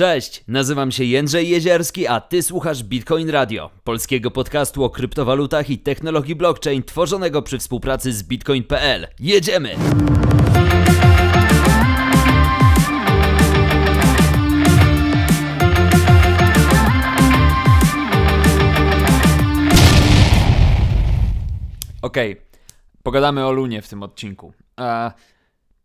Cześć, nazywam się Jędrzej Jezierski, a ty słuchasz Bitcoin Radio, polskiego podcastu o kryptowalutach i technologii blockchain tworzonego przy współpracy z bitcoin.pl. Jedziemy! Okej, okay. pogadamy o Lunie w tym odcinku. Uh,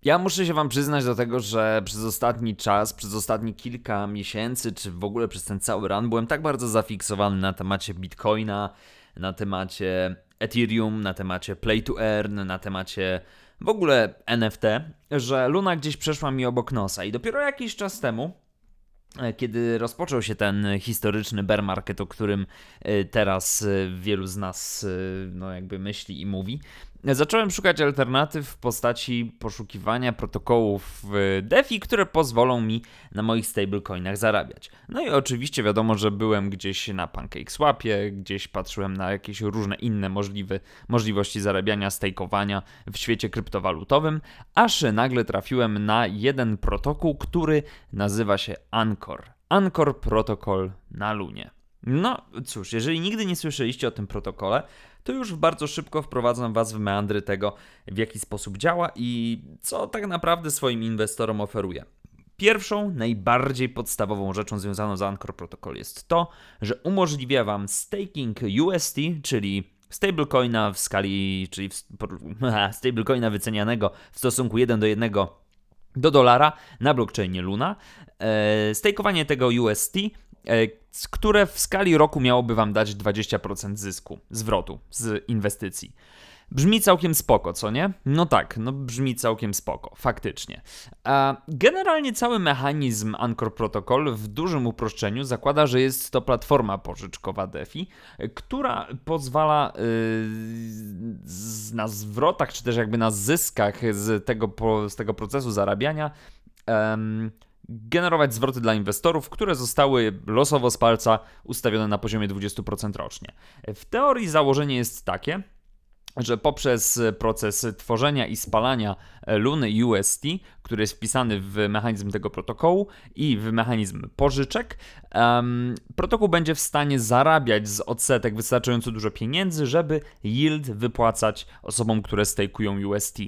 ja muszę się Wam przyznać do tego, że przez ostatni czas, przez ostatnie kilka miesięcy, czy w ogóle przez ten cały run, byłem tak bardzo zafiksowany na temacie Bitcoina, na temacie Ethereum, na temacie Play to Earn, na temacie w ogóle NFT, że Luna gdzieś przeszła mi obok nosa. I dopiero jakiś czas temu, e, kiedy rozpoczął się ten historyczny bear market, o którym e, teraz e, wielu z nas no jakby myśli i mówi, Zacząłem szukać alternatyw w postaci poszukiwania protokołów DeFi, które pozwolą mi na moich stablecoinach zarabiać. No i oczywiście wiadomo, że byłem gdzieś na PancakeSwapie, gdzieś patrzyłem na jakieś różne inne możliwe, możliwości zarabiania, stakeowania w świecie kryptowalutowym, aż nagle trafiłem na jeden protokół, który nazywa się Anchor. Anchor Protocol na Lunie. No cóż, jeżeli nigdy nie słyszeliście o tym protokole, to już bardzo szybko wprowadzam Was w meandry tego, w jaki sposób działa i co tak naprawdę swoim inwestorom oferuje. Pierwszą, najbardziej podstawową rzeczą związaną z Anchor Protocol jest to, że umożliwia Wam staking UST, czyli stablecoina w skali, czyli stablecoina wycenianego w stosunku 1 do 1 do dolara na blockchainie Luna. E, tego UST które w skali roku miałoby Wam dać 20% zysku, zwrotu z inwestycji. Brzmi całkiem spoko, co nie? No tak, no brzmi całkiem spoko, faktycznie. Generalnie cały mechanizm Anchor Protocol w dużym uproszczeniu zakłada, że jest to platforma pożyczkowa DeFi, która pozwala yy, na zwrotach, czy też jakby na zyskach z tego, z tego procesu zarabiania generować zwroty dla inwestorów, które zostały losowo z palca ustawione na poziomie 20% rocznie. W teorii założenie jest takie, że poprzez proces tworzenia i spalania Luny UST, który jest wpisany w mechanizm tego protokołu i w mechanizm pożyczek, um, protokół będzie w stanie zarabiać z odsetek wystarczająco dużo pieniędzy, żeby yield wypłacać osobom, które stakują UST.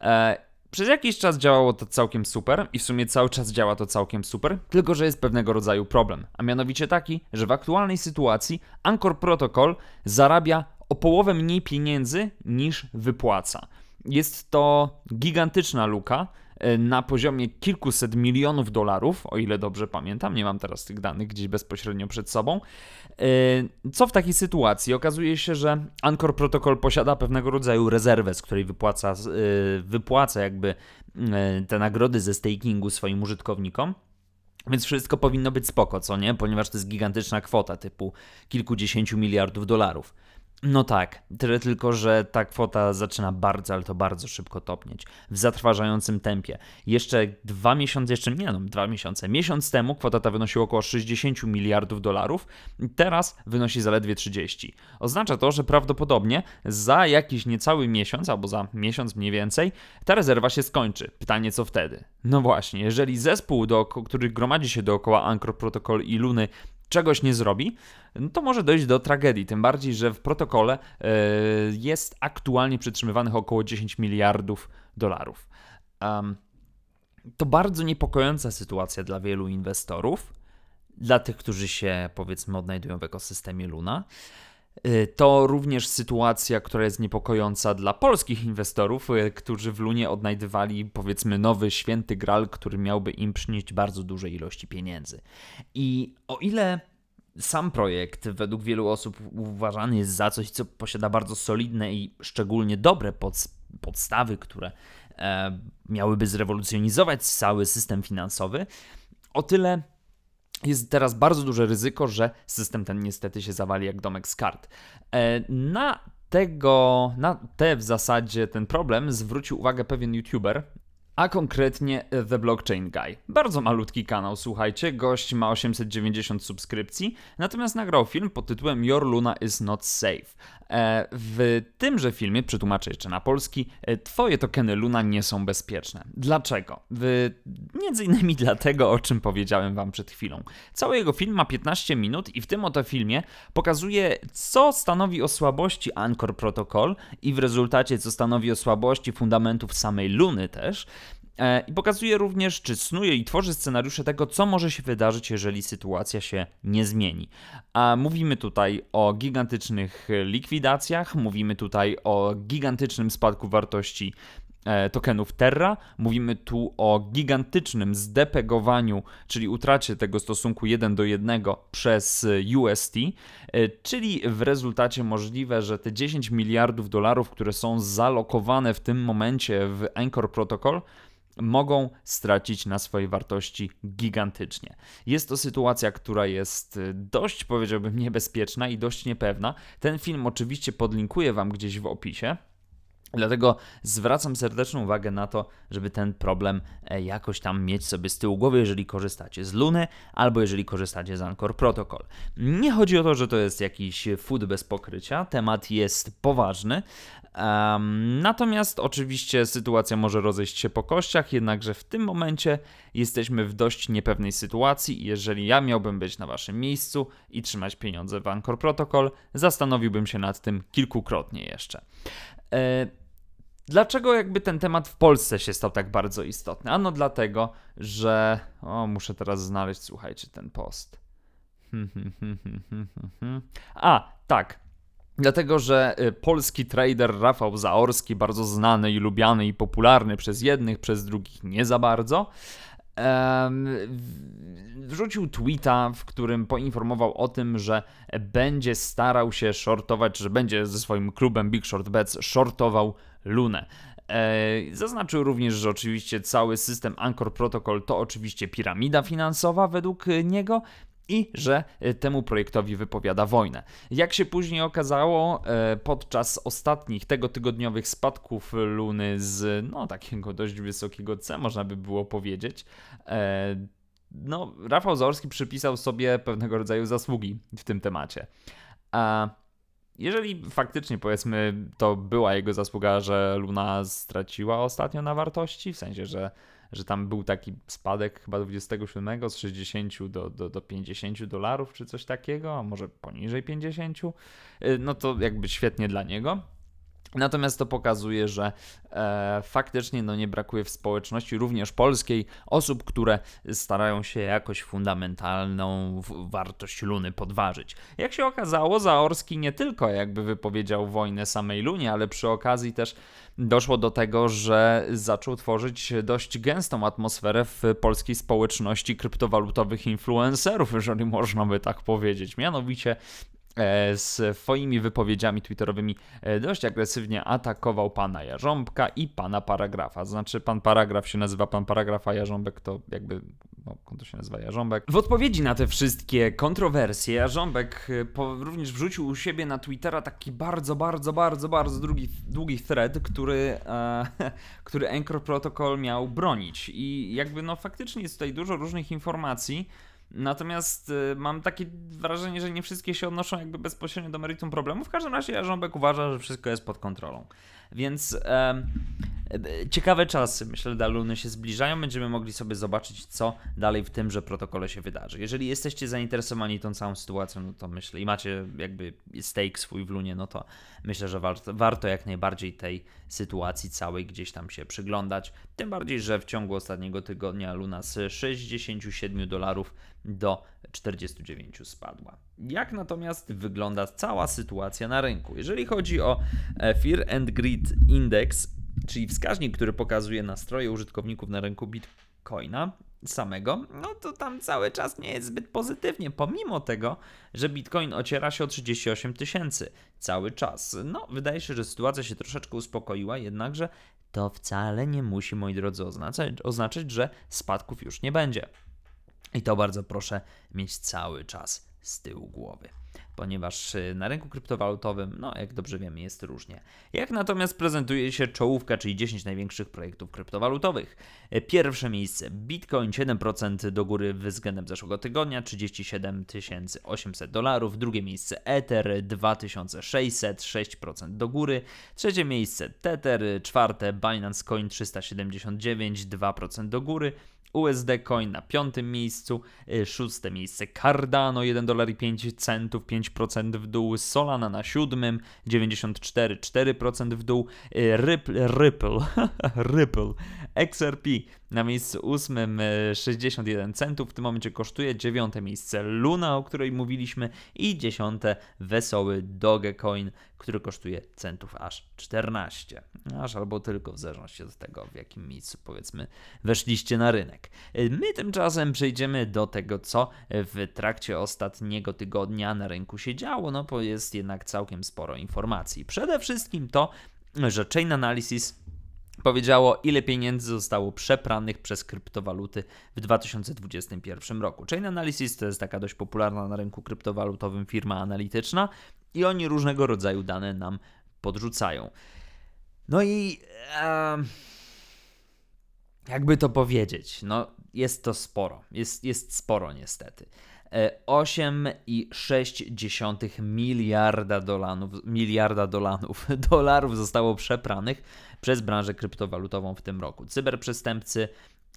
E, przez jakiś czas działało to całkiem super i w sumie cały czas działa to całkiem super, tylko że jest pewnego rodzaju problem, a mianowicie taki, że w aktualnej sytuacji Anchor Protocol zarabia o połowę mniej pieniędzy niż wypłaca. Jest to gigantyczna luka, na poziomie kilkuset milionów dolarów, o ile dobrze pamiętam, nie mam teraz tych danych gdzieś bezpośrednio przed sobą. E, co w takiej sytuacji? Okazuje się, że Anchor Protocol posiada pewnego rodzaju rezerwę, z której wypłaca, e, wypłaca jakby te nagrody ze stakingu swoim użytkownikom. Więc wszystko powinno być spoko, co nie? Ponieważ to jest gigantyczna kwota typu kilkudziesięciu miliardów dolarów. No tak, tyle tylko, że ta kwota zaczyna bardzo, ale to bardzo szybko topnieć, w zatrważającym tempie. Jeszcze dwa miesiące, jeszcze nie no, dwa miesiące, miesiąc temu kwota ta wynosiła około 60 miliardów dolarów, teraz wynosi zaledwie 30. Oznacza to, że prawdopodobnie za jakiś niecały miesiąc, albo za miesiąc mniej więcej, ta rezerwa się skończy. Pytanie co wtedy? No właśnie, jeżeli zespół, do, który gromadzi się dookoła Anchor Protocol i Luny czegoś nie zrobi, to może dojść do tragedii. Tym bardziej, że w protokole e, jest aktualnie przytrzymywanych około 10 miliardów dolarów. to bardzo niepokojąca sytuacja dla wielu inwestorów, dla tych, którzy się powiedzmy odnajdują w ekosystemie Luna. E, to również sytuacja, która jest niepokojąca dla polskich inwestorów, e, którzy w Lunie odnajdywali powiedzmy nowy święty gral, który miałby im przynieść bardzo duże ilości pieniędzy. I o ile sam projekt według wielu osób uważany jest za coś, co posiada bardzo solidne i szczególnie dobre pod, podstawy, które e, miałyby zrewolucjonizować cały system finansowy, o tyle jest teraz bardzo duże ryzyko, że system ten niestety się zawali jak domek z kart. E, na tego, na te w zasadzie ten problem zwrócił uwagę pewien youtuber, a konkretnie The Blockchain Guy. Bardzo malutki kanał, słuchajcie, gość ma 890 subskrypcji, natomiast nagrał film pod tytułem Your Luna is not safe. E, w tymże filmie, przetłumaczę jeszcze na polski, e, twoje tokeny Luna nie są bezpieczne. Dlaczego? Między innymi dlatego, o czym powiedziałem wam przed chwilą. Cały jego film ma 15 minut i w tym oto filmie pokazuje, co stanowi o słabości Anchor Protocol i w rezultacie, co stanowi o słabości fundamentów samej Luny też, I pokazuje również, czy snuje i tworzy scenariusze tego, co może się wydarzyć, jeżeli sytuacja się nie zmieni. A mówimy tutaj o gigantycznych likwidacjach, mówimy tutaj o gigantycznym spadku wartości e, tokenów Terra. Mówimy tu o gigantycznym zdepegowaniu, czyli utracie tego stosunku 1 do 1 przez UST, e, czyli w rezultacie możliwe, że te 10 miliardów dolarów, które są zalokowane w tym momencie w Anchor Protocol, mogą stracić na swojej wartości gigantycznie. Jest to sytuacja, która jest y, dość, powiedziałbym, niebezpieczna i dość niepewna. Ten film oczywiście podlinkuję Wam gdzieś w opisie. Dlatego zwracam serdeczną uwagę na to, żeby ten problem e, jakoś tam mieć sobie z tyłu głowy, jeżeli korzystacie z Luny albo jeżeli korzystacie z Anchor Protocol. Nie chodzi o to, że to jest jakiś food bez pokrycia, temat jest poważny, Um, natomiast oczywiście sytuacja może rozejść się po kościach, jednakże w tym momencie jesteśmy w dość niepewnej sytuacji jeżeli ja miałbym być na waszym miejscu i trzymać pieniądze w Anchor Protocol, zastanowiłbym się nad tym kilkukrotnie jeszcze. E, dlaczego jakby ten temat w Polsce się stał tak bardzo istotny? Ano dlatego, że... O, muszę teraz znaleźć, słuchajcie, ten post. A, tak. Dlatego, że y, polski trader Rafał Zaorski, bardzo znany i lubiany i popularny przez jednych, przez drugich nie za bardzo, wrzucił tweeta, w którym poinformował o tym, że będzie starał się shortować, że będzie ze swoim klubem Big Short Bets shortował Lunę. Zaznaczył również, że oczywiście cały system Anchor Protocol to oczywiście piramida finansowa według niego i że e, temu projektowi wypowiada wojnę. Jak się później okazało, e, podczas ostatnich tego tygodniowych spadków Luny z no takiego dość wysokiego C, można by było powiedzieć, e, no Rafał Zaorski przypisał sobie pewnego rodzaju zasługi w tym temacie. A jeżeli faktycznie powiedzmy to była jego zasługa, że Luna straciła ostatnio na wartości, w sensie, że że tam był taki spadek chyba 27 z 60 do, do, do 50 dolarów czy coś takiego, a może poniżej 50, y, no to jakby świetnie dla niego. Natomiast to pokazuje, że e, faktycznie no, nie brakuje w społeczności, również polskiej, osób, które starają się jakoś fundamentalną wartość Luny podważyć. Jak się okazało, Zaorski nie tylko jakby wypowiedział wojnę samej Lunie, ale przy okazji też doszło do tego, że zaczął tworzyć dość gęstą atmosferę w polskiej społeczności kryptowalutowych influencerów, jeżeli można by tak powiedzieć. Mianowicie swoimi wypowiedziami twitterowymi e, dość agresywnie atakował pana Jarząbka i pana Paragrafa. Znaczy, pan Paragraf się nazywa pan Paragraf, a Jarząbek to jakby, no, to się nazywa Jarząbek. W odpowiedzi na te wszystkie kontrowersje, Jarząbek e, po, również wrzucił u siebie na Twittera taki bardzo, bardzo, bardzo, bardzo długi, długi thread, który, e, który Anchor Protocol miał bronić. I jakby, no faktycznie jest tutaj dużo różnych informacji, Natomiast y, mam takie wrażenie, że nie wszystkie się odnoszą jakby bezpośrednio do meritum problemu. W każdym razie Jarząbek uważa, że wszystko jest pod kontrolą. Więc e, ciekawe czasy, myślę, dla Luny się zbliżają. Będziemy mogli sobie zobaczyć, co dalej w tymże protokole się wydarzy. Jeżeli jesteście zainteresowani tą całą sytuacją, no to myślę, i macie jakby stake swój w Lunie, no to myślę, że warto, warto jak najbardziej tej sytuacji całej gdzieś tam się przyglądać. Tym bardziej, że w ciągu ostatniego tygodnia Luna z 67 dolarów do 49 spadła. Jak natomiast wygląda cała sytuacja na rynku? Jeżeli chodzi o e, Fear and Greed Index, czyli wskaźnik, który pokazuje nastroje użytkowników na rynku Bitcoina samego, no to tam cały czas nie jest zbyt pozytywnie, pomimo tego, że Bitcoin ociera się o 38 tysięcy cały czas. No, wydaje się, że sytuacja się troszeczkę uspokoiła, jednakże to wcale nie musi, moi drodzy, oznaczać, oznaczać że spadków już nie będzie. I to bardzo proszę mieć cały czas z tyłu głowy. ponieważ y, na rynku kryptowalutowym, no jak dobrze wiemy, jest różnie. Jak natomiast prezentuje się czołówka, czyli 10 największych projektów kryptowalutowych? Y, pierwsze miejsce Bitcoin 7% do góry względem zeszłego tygodnia, 37 800 dolarów. Drugie miejsce Ether 2600, 6% do góry. Trzecie miejsce Tether, czwarte Binance Coin 379, 2% do góry. USD Coin na piątym miejscu, y, szóste miejsce Cardano 1 dolar i 5 centów, 5% w dół, Solana na siódmym, 94, 4% w dół, y, Ripple, Ripple, Ripple, XRP na miejscu ósmym 61 centów, w tym momencie kosztuje dziewiąte miejsce Luna, o której mówiliśmy i dziesiąte wesoły Dogecoin, który kosztuje centów aż 14, aż albo tylko w zależności od tego w jakim miejscu powiedzmy weszliście na rynek. My tymczasem przejdziemy do tego, co w trakcie ostatniego tygodnia na rynku się działo, no bo jest jednak całkiem sporo informacji. Przede wszystkim to, że Chain Analysis powiedziało, ile pieniędzy zostało przepranych przez kryptowaluty w 2021 roku. Chain Analysis to jest taka dość popularna na rynku kryptowalutowym firma analityczna i oni różnego rodzaju dane nam podrzucają. No i. E, jakby to powiedzieć, no jest to sporo, jest, jest sporo niestety. 8,6 miliarda dolarów, miliarda dolarów, dolarów zostało przepranych przez branżę kryptowalutową w tym roku. Cyberprzestępcy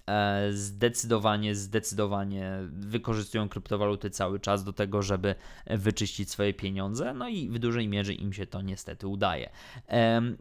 E, zdecydowanie, zdecydowanie wykorzystują kryptowaluty cały czas do tego, żeby wyczyścić swoje pieniądze, no i w dużej mierze im się to niestety udaje.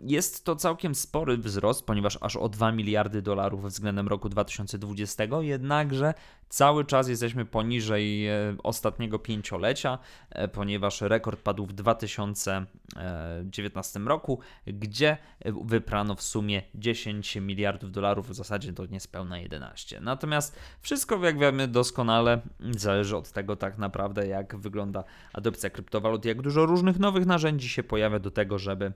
Jest to całkiem spory wzrost, ponieważ aż o 2 miliardy dolarów względem roku 2020, jednakże cały czas jesteśmy poniżej e, ostatniego pięciolecia, e, ponieważ rekord padł w 2019 roku, gdzie wyprano w sumie 10 miliardów dolarów, w zasadzie to niespełna 1 11. Natomiast wszystko, jak wiemy doskonale, zależy od tego tak naprawdę, jak wygląda adopcja kryptowalut, jak dużo różnych nowych narzędzi się pojawia do tego, żeby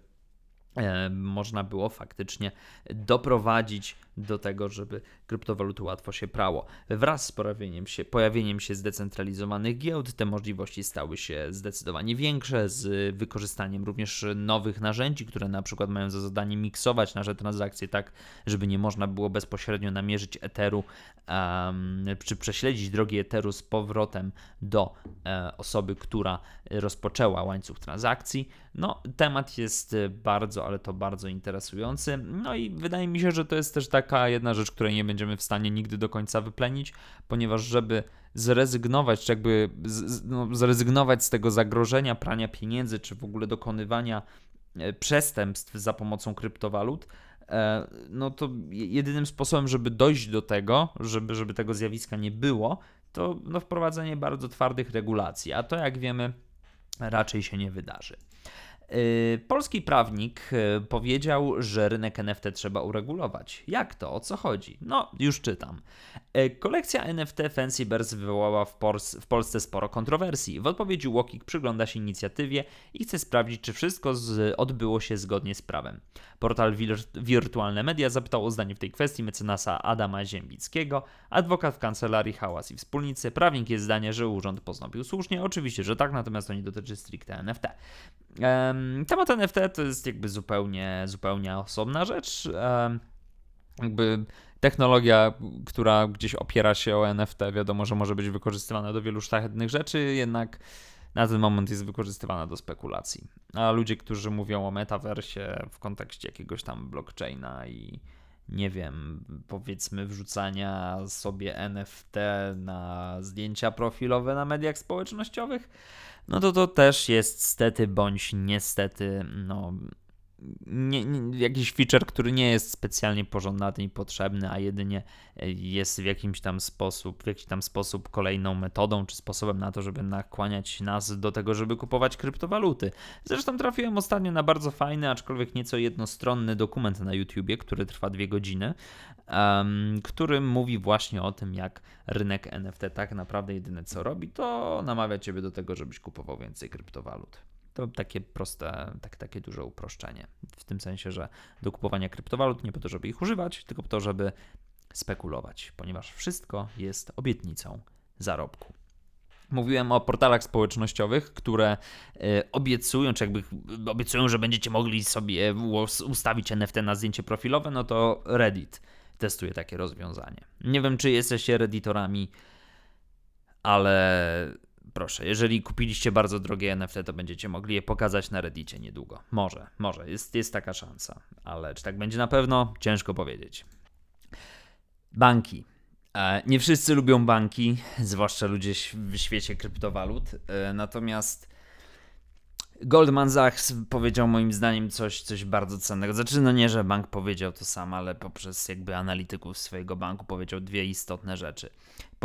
e, można było faktycznie doprowadzić do tego, żeby kryptowaluty łatwo się prało. Wraz z pojawieniem się, pojawieniem się zdecentralizowanych giełd te możliwości stały się zdecydowanie większe, z wykorzystaniem również nowych narzędzi, które na przykład mają za zadanie miksować nasze transakcje tak, żeby nie można było bezpośrednio namierzyć Etheru, um, czy prześledzić drogi Etheru z powrotem do e, osoby, która rozpoczęła łańcuch transakcji. No, temat jest bardzo, ale to bardzo interesujący. No i wydaje mi się, że to jest też tak taka jedna rzecz, której nie będziemy w stanie nigdy do końca wyplenić, ponieważ żeby zrezygnować, czy jakby z, no, zrezygnować z tego zagrożenia prania pieniędzy, czy w ogóle dokonywania e, przestępstw za pomocą kryptowalut, e, no to jedynym sposobem, żeby dojść do tego, żeby, żeby tego zjawiska nie było, to no, wprowadzenie bardzo twardych regulacji, a to jak wiemy raczej się nie wydarzy. Y, polski prawnik y, powiedział, że rynek NFT trzeba uregulować. Jak to? O co chodzi? No, już czytam. Y, kolekcja NFT Fancy Bears wywołała w, w Polsce sporo kontrowersji. W odpowiedzi Łokik przygląda się inicjatywie i chce sprawdzić, czy wszystko odbyło się zgodnie z prawem. Portal Wir Wirtualne Media zapytał o zdanie w tej kwestii mecenasa Adama Ziembickiego, adwokat w kancelarii Hałas i Wspólnicy. Prawnik jest zdania, że urząd postąpił słusznie. Oczywiście, że tak, natomiast to nie dotyczy stricte NFT. Temat NFT to jest jakby zupełnie, zupełnie osobna rzecz. Jakby technologia, która gdzieś opiera się o NFT, wiadomo, że może być wykorzystywana do wielu szlachetnych rzeczy, jednak na ten moment jest wykorzystywana do spekulacji. A ludzie, którzy mówią o metaversie w kontekście jakiegoś tam blockchaina i nie wiem, powiedzmy wrzucania sobie NFT na zdjęcia profilowe na mediach społecznościowych, no to to też jest stety bądź niestety, no nie, nie, jakiś feature, który nie jest specjalnie pożądany i potrzebny, a jedynie e, jest w jakimś tam sposób, w jakiś tam sposób kolejną metodą czy sposobem na to, żeby nakłaniać nas do tego, żeby kupować kryptowaluty. Zresztą trafiłem ostatnio na bardzo fajny, aczkolwiek nieco jednostronny dokument na YouTubie, który trwa dwie godziny, um, który mówi właśnie o tym, jak rynek NFT tak naprawdę jedyne co robi, to namawia ciebie do tego, żebyś kupował więcej kryptowalut. To takie proste, tak, takie duże uproszczenie. W tym sensie, że do kupowania kryptowalut nie po to, żeby ich używać, tylko po to, żeby spekulować, ponieważ wszystko jest obietnicą zarobku. Mówiłem o portalach społecznościowych, które e, obiecują, czy jakby obiecują, że będziecie mogli sobie ustawić NFT na zdjęcie profilowe, no to Reddit testuje takie rozwiązanie. Nie wiem, czy jesteście redditorami, ale proszę, jeżeli kupiliście bardzo drogie NFT, to będziecie mogli je pokazać na Reddicie niedługo. Może, może, jest, jest taka szansa, ale czy tak będzie na pewno? Ciężko powiedzieć. Banki. E, nie wszyscy lubią banki, zwłaszcza ludzie w świecie kryptowalut, e, natomiast Goldman Sachs powiedział moim zdaniem coś, coś bardzo cennego. Znaczy, no nie, że bank powiedział to sam, ale poprzez jakby analityków swojego banku powiedział dwie istotne rzeczy.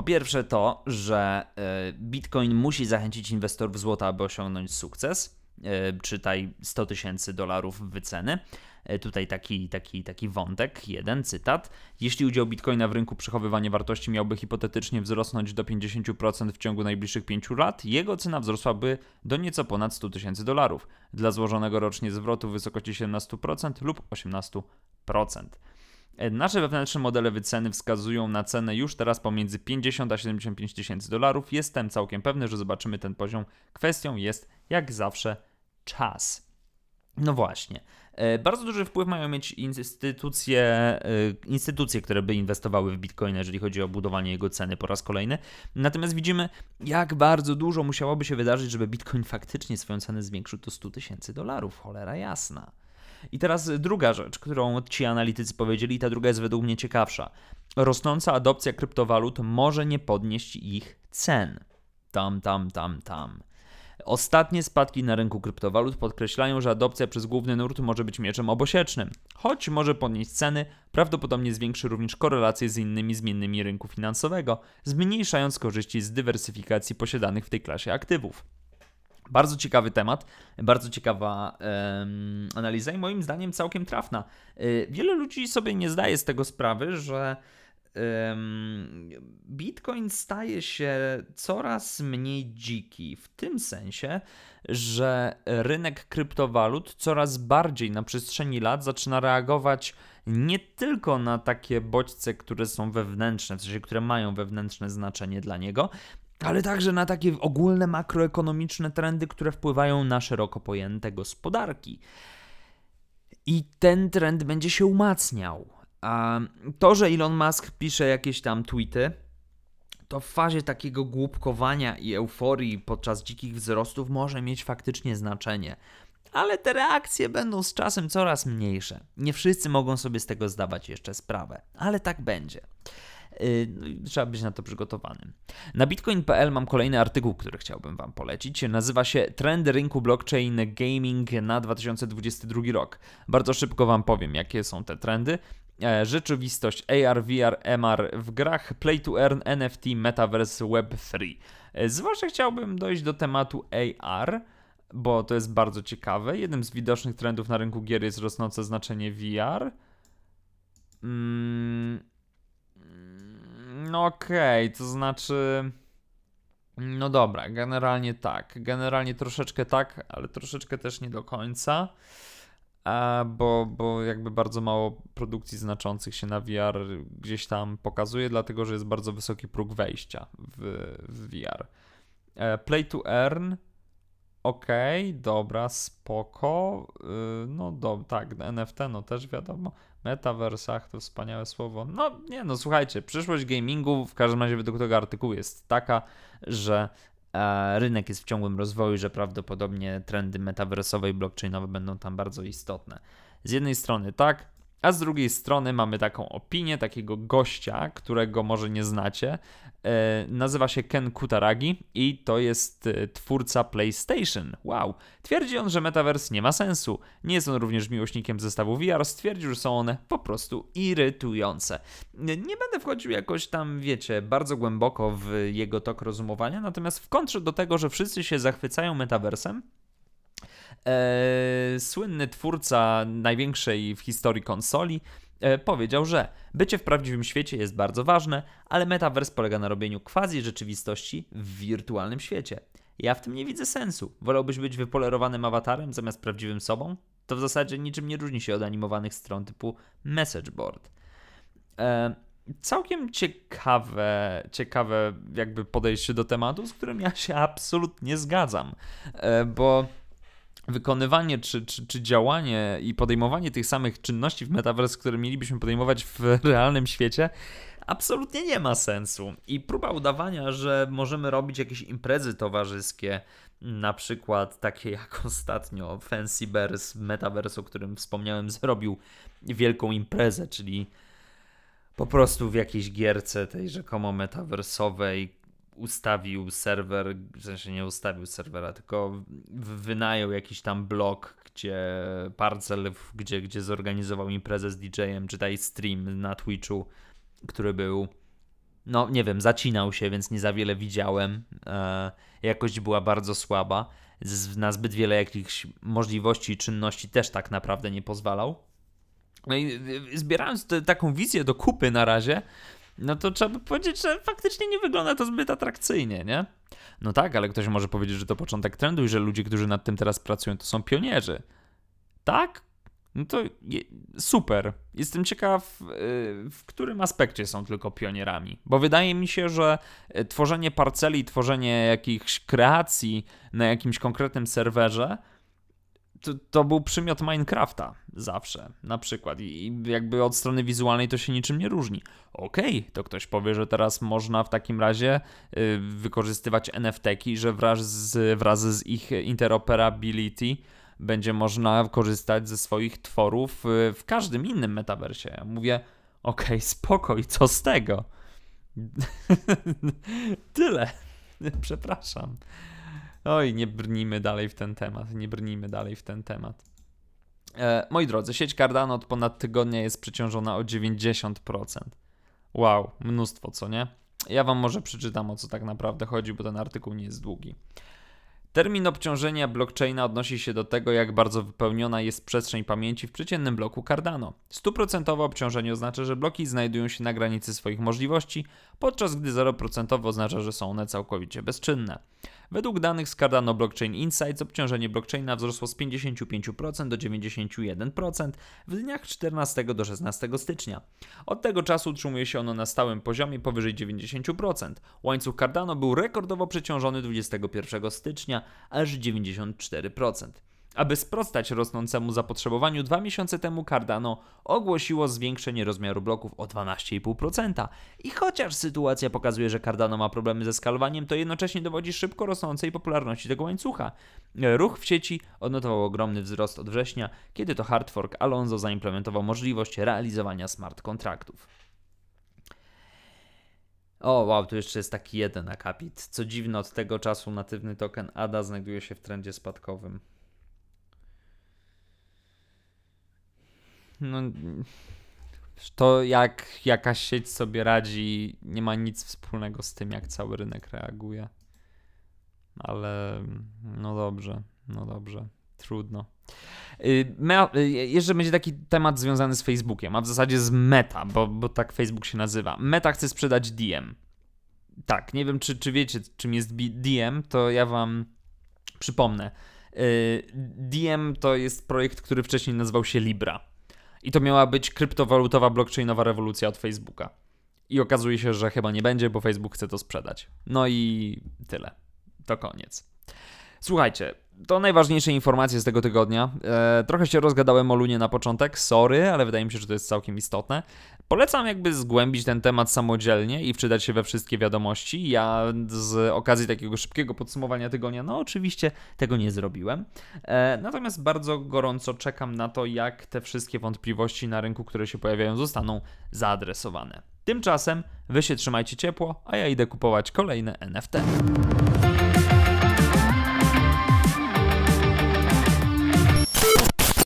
Po pierwsze to, że e, Bitcoin musi zachęcić inwestorów złota, aby osiągnąć sukces. Czytaj 100 tysięcy dolarów wyceny. E, tutaj taki, taki, taki wątek, jeden cytat. Jeśli udział bitcoina w rynku przechowywania wartości miałby hipotetycznie wzrosnąć do 50% w ciągu najbliższych 5 lat, jego cena wzrosłaby do nieco ponad 100 tysięcy dolarów. Dla złożonego rocznie zwrotu w wysokości 17% lub 18%. E, nasze wewnętrzne modele wyceny wskazują na cenę już teraz pomiędzy 50 a 75 tysięcy dolarów. Jestem całkiem pewny, że zobaczymy ten poziom. Kwestią jest, jak zawsze, czas. No właśnie. E, bardzo duży wpływ mają mieć instytucje, e, instytucje, które by inwestowały w Bitcoin, jeżeli chodzi o budowanie jego ceny po raz kolejny. Natomiast widzimy, jak bardzo dużo musiałoby się wydarzyć, żeby Bitcoin faktycznie swoją cenę zwiększył do 100 tysięcy dolarów. Cholera jasna. I teraz druga rzecz, którą ci analitycy powiedzieli, i ta druga jest według mnie ciekawsza. Rosnąca adopcja kryptowalut może nie podnieść ich cen. Tam, tam, tam, tam. Ostatnie spadki na rynku kryptowalut podkreślają, że adopcja przez główny nurt może być mieczem obosiecznym. Choć może podnieść ceny, prawdopodobnie zwiększy również korelację z innymi zmiennymi rynku finansowego, zmniejszając korzyści z dywersyfikacji posiadanych w tej klasie aktywów. Bardzo ciekawy temat, bardzo ciekawa um, analiza i moim zdaniem całkiem trafna. Yy, wiele ludzi sobie nie zdaje z tego sprawy, że Bitcoin staje się coraz mniej dziki, w tym sensie, że rynek kryptowalut coraz bardziej na przestrzeni lat zaczyna reagować nie tylko na takie bodźce, które są wewnętrzne, w sensie, które mają wewnętrzne znaczenie dla niego, ale także na takie ogólne makroekonomiczne trendy, które wpływają na szeroko pojęte gospodarki. I ten trend będzie się umacniał. A to, że Elon Musk pisze jakieś tam tweety, to w fazie takiego głupkowania i euforii podczas dzikich wzrostów może mieć faktycznie znaczenie. Ale te reakcje będą z czasem coraz mniejsze. Nie wszyscy mogą sobie z tego zdawać jeszcze sprawę, ale tak będzie. No trzeba być na to przygotowanym. Na bitcoin.pl mam kolejny artykuł, który chciałbym Wam polecić. Nazywa się Trendy rynku blockchain gaming na 2022 rok. Bardzo szybko Wam powiem, jakie są te trendy. E, rzeczywistość AR, VR, MR w grach Play to Earn, NFT, Metaverse, Web3. E, zwłaszcza chciałbym dojść do tematu AR, bo to jest bardzo ciekawe. Jednym z widocznych trendów na rynku gier jest rosnące znaczenie VR. Mm, no okej, okay, to znaczy... No dobra, generalnie tak. Generalnie troszeczkę tak, ale troszeczkę też nie do końca bo, bo jakby bardzo mało produkcji znaczących się na VR gdzieś tam pokazuje, dlatego że jest bardzo wysoki próg wejścia w, w VR. E, play to earn, ok, dobra, spoko. Y, no do, tak, NFT, no też wiadomo. Metaversach to wspaniałe słowo. No nie, no słuchajcie, przyszłość gamingu w każdym razie według tego artykułu jest taka, że rynek jest w ciągłym rozwoju, że prawdopodobnie trendy metaversowe i blockchainowe będą tam bardzo istotne. Z jednej strony tak, a z drugiej strony mamy taką opinię takiego gościa, którego może nie znacie. E, nazywa się Ken Kutaragi i to jest e, twórca PlayStation. Wow. Twierdzi on, że Metaverse nie ma sensu. Nie jest on również miłośnikiem zestawu VR. Stwierdził, że są one po prostu irytujące. Nie będę wchodził jakoś tam, wiecie, bardzo głęboko w jego tok rozumowania, natomiast w kontrze do tego, że wszyscy się zachwycają Metaversem, e, słynny twórca największej w historii konsoli e, powiedział, że bycie w prawdziwym świecie jest bardzo ważne, ale metaverse polega na robieniu quasi rzeczywistości w wirtualnym świecie. Ja w tym nie widzę sensu. Wolałbyś być wypolerowanym awatarem zamiast prawdziwym sobą? To w zasadzie niczym nie różni się od animowanych stron typu message board. E, całkiem ciekawe, ciekawe jakby podejście do tematu, z którym ja się absolutnie zgadzam, e, bo wykonywanie czy, czy, czy działanie i podejmowanie tych samych czynności w metaverse, które mielibyśmy podejmować w realnym świecie, absolutnie nie ma sensu. I próba udawania, że możemy robić jakieś imprezy towarzyskie, na przykład takie jak ostatnio Fancy Bears Metaverse, o którym wspomniałem, zrobił wielką imprezę, czyli po prostu w jakiejś gierce tej rzekomo metaversowej ustawił serwer, w sensie nie ustawił serwera, tylko wynajął jakiś tam blok, gdzie parcel, gdzie, gdzie zorganizował imprezę z DJ-em, czytaj stream na Twitchu, który był, no nie wiem, zacinał się, więc nie za wiele widziałem. E, jakość była bardzo słaba. Z, na zbyt wiele jakichś możliwości i czynności też tak naprawdę nie pozwalał. No i y, zbierając te, taką wizję do kupy na razie, no to trzeba by powiedzieć, że faktycznie nie wygląda to zbyt atrakcyjnie, nie? No tak, ale ktoś może powiedzieć, że to początek trendu i że ludzie, którzy nad tym teraz pracują, to są pionierzy. Tak? No to je, super. Jestem ciekaw, y, w którym aspekcie są tylko pionierami. Bo wydaje mi się, że y, tworzenie parceli, tworzenie jakichś kreacji na jakimś konkretnym serwerze to, to, był przymiot Minecrafta zawsze, na przykład. I jakby od strony wizualnej to się niczym nie różni. Okej, okay, to ktoś powie, że teraz można w takim razie y, wykorzystywać NFT-ki, że wraz z, wraz z ich interoperability będzie można korzystać ze swoich tworów y, w każdym innym metaversie. Ja mówię, okej, okay, spoko, i co z tego? Tyle. Przepraszam. Oj, nie brnijmy dalej w ten temat, nie brnijmy dalej w ten temat. E, moi drodzy, sieć Cardano od ponad tygodnia jest przeciążona o 90%. Wow, mnóstwo, co nie? Ja wam może przeczytam o co tak naprawdę chodzi, bo ten artykuł nie jest długi. Termin obciążenia blockchaina odnosi się do tego, jak bardzo wypełniona jest przestrzeń pamięci w przeciętnym bloku Cardano. Stuprocentowe obciążenie oznacza, że bloki znajdują się na granicy swoich możliwości, podczas gdy 0% oznacza, że są one całkowicie bezczynne. Według danych z Cardano Blockchain Insights obciążenie blockchaina wzrosło z 55% do 91% w dniach 14 do 16 stycznia. Od tego czasu utrzymuje się ono na stałym poziomie powyżej 90%. Łańcuch Cardano był rekordowo przeciążony 21 stycznia aż 94%. Aby sprostać rosnącemu zapotrzebowaniu, dwa miesiące temu Cardano ogłosiło zwiększenie rozmiaru bloków o 12,5%. I chociaż sytuacja pokazuje, że Cardano ma problemy ze skalowaniem, to jednocześnie dowodzi szybko rosnącej popularności tego łańcucha. Ruch w sieci odnotował ogromny wzrost od września, kiedy to hard fork Alonso zaimplementował możliwość realizowania smart kontraktów. O, wow, tu jeszcze jest taki jeden akapit. Co dziwne, od tego czasu natywny token ADA znajduje się w trendzie spadkowym. No, to jak jakaś sieć sobie radzi, nie ma nic wspólnego z tym, jak cały rynek reaguje. Ale no dobrze, no dobrze, trudno. Y, y, jeszcze będzie taki temat związany z Facebookiem, a w zasadzie z Meta, bo, bo tak Facebook się nazywa. Meta chce sprzedać DM. Tak, nie wiem, czy, czy wiecie, czym jest DM, to ja wam przypomnę. Y, DM to jest projekt, który wcześniej nazywał się Libra. I to miała być kryptowalutowa blockchainowa rewolucja od Facebooka. I okazuje się, że chyba nie będzie, bo Facebook chce to sprzedać. No i tyle. To koniec. Słuchajcie, to najważniejsze informacje z tego tygodnia. E, trochę się rozgadałem o Lunie na początek, sorry, ale wydaje mi się, że to jest całkiem istotne. Polecam jakby zgłębić ten temat samodzielnie i wczytać się we wszystkie wiadomości. Ja z okazji takiego szybkiego podsumowania tygodnia, no oczywiście tego nie zrobiłem. E, natomiast bardzo gorąco czekam na to, jak te wszystkie wątpliwości na rynku, które się pojawiają, zostaną zaadresowane. Tymczasem wy się trzymajcie ciepło, a ja idę kupować kolejne NFT.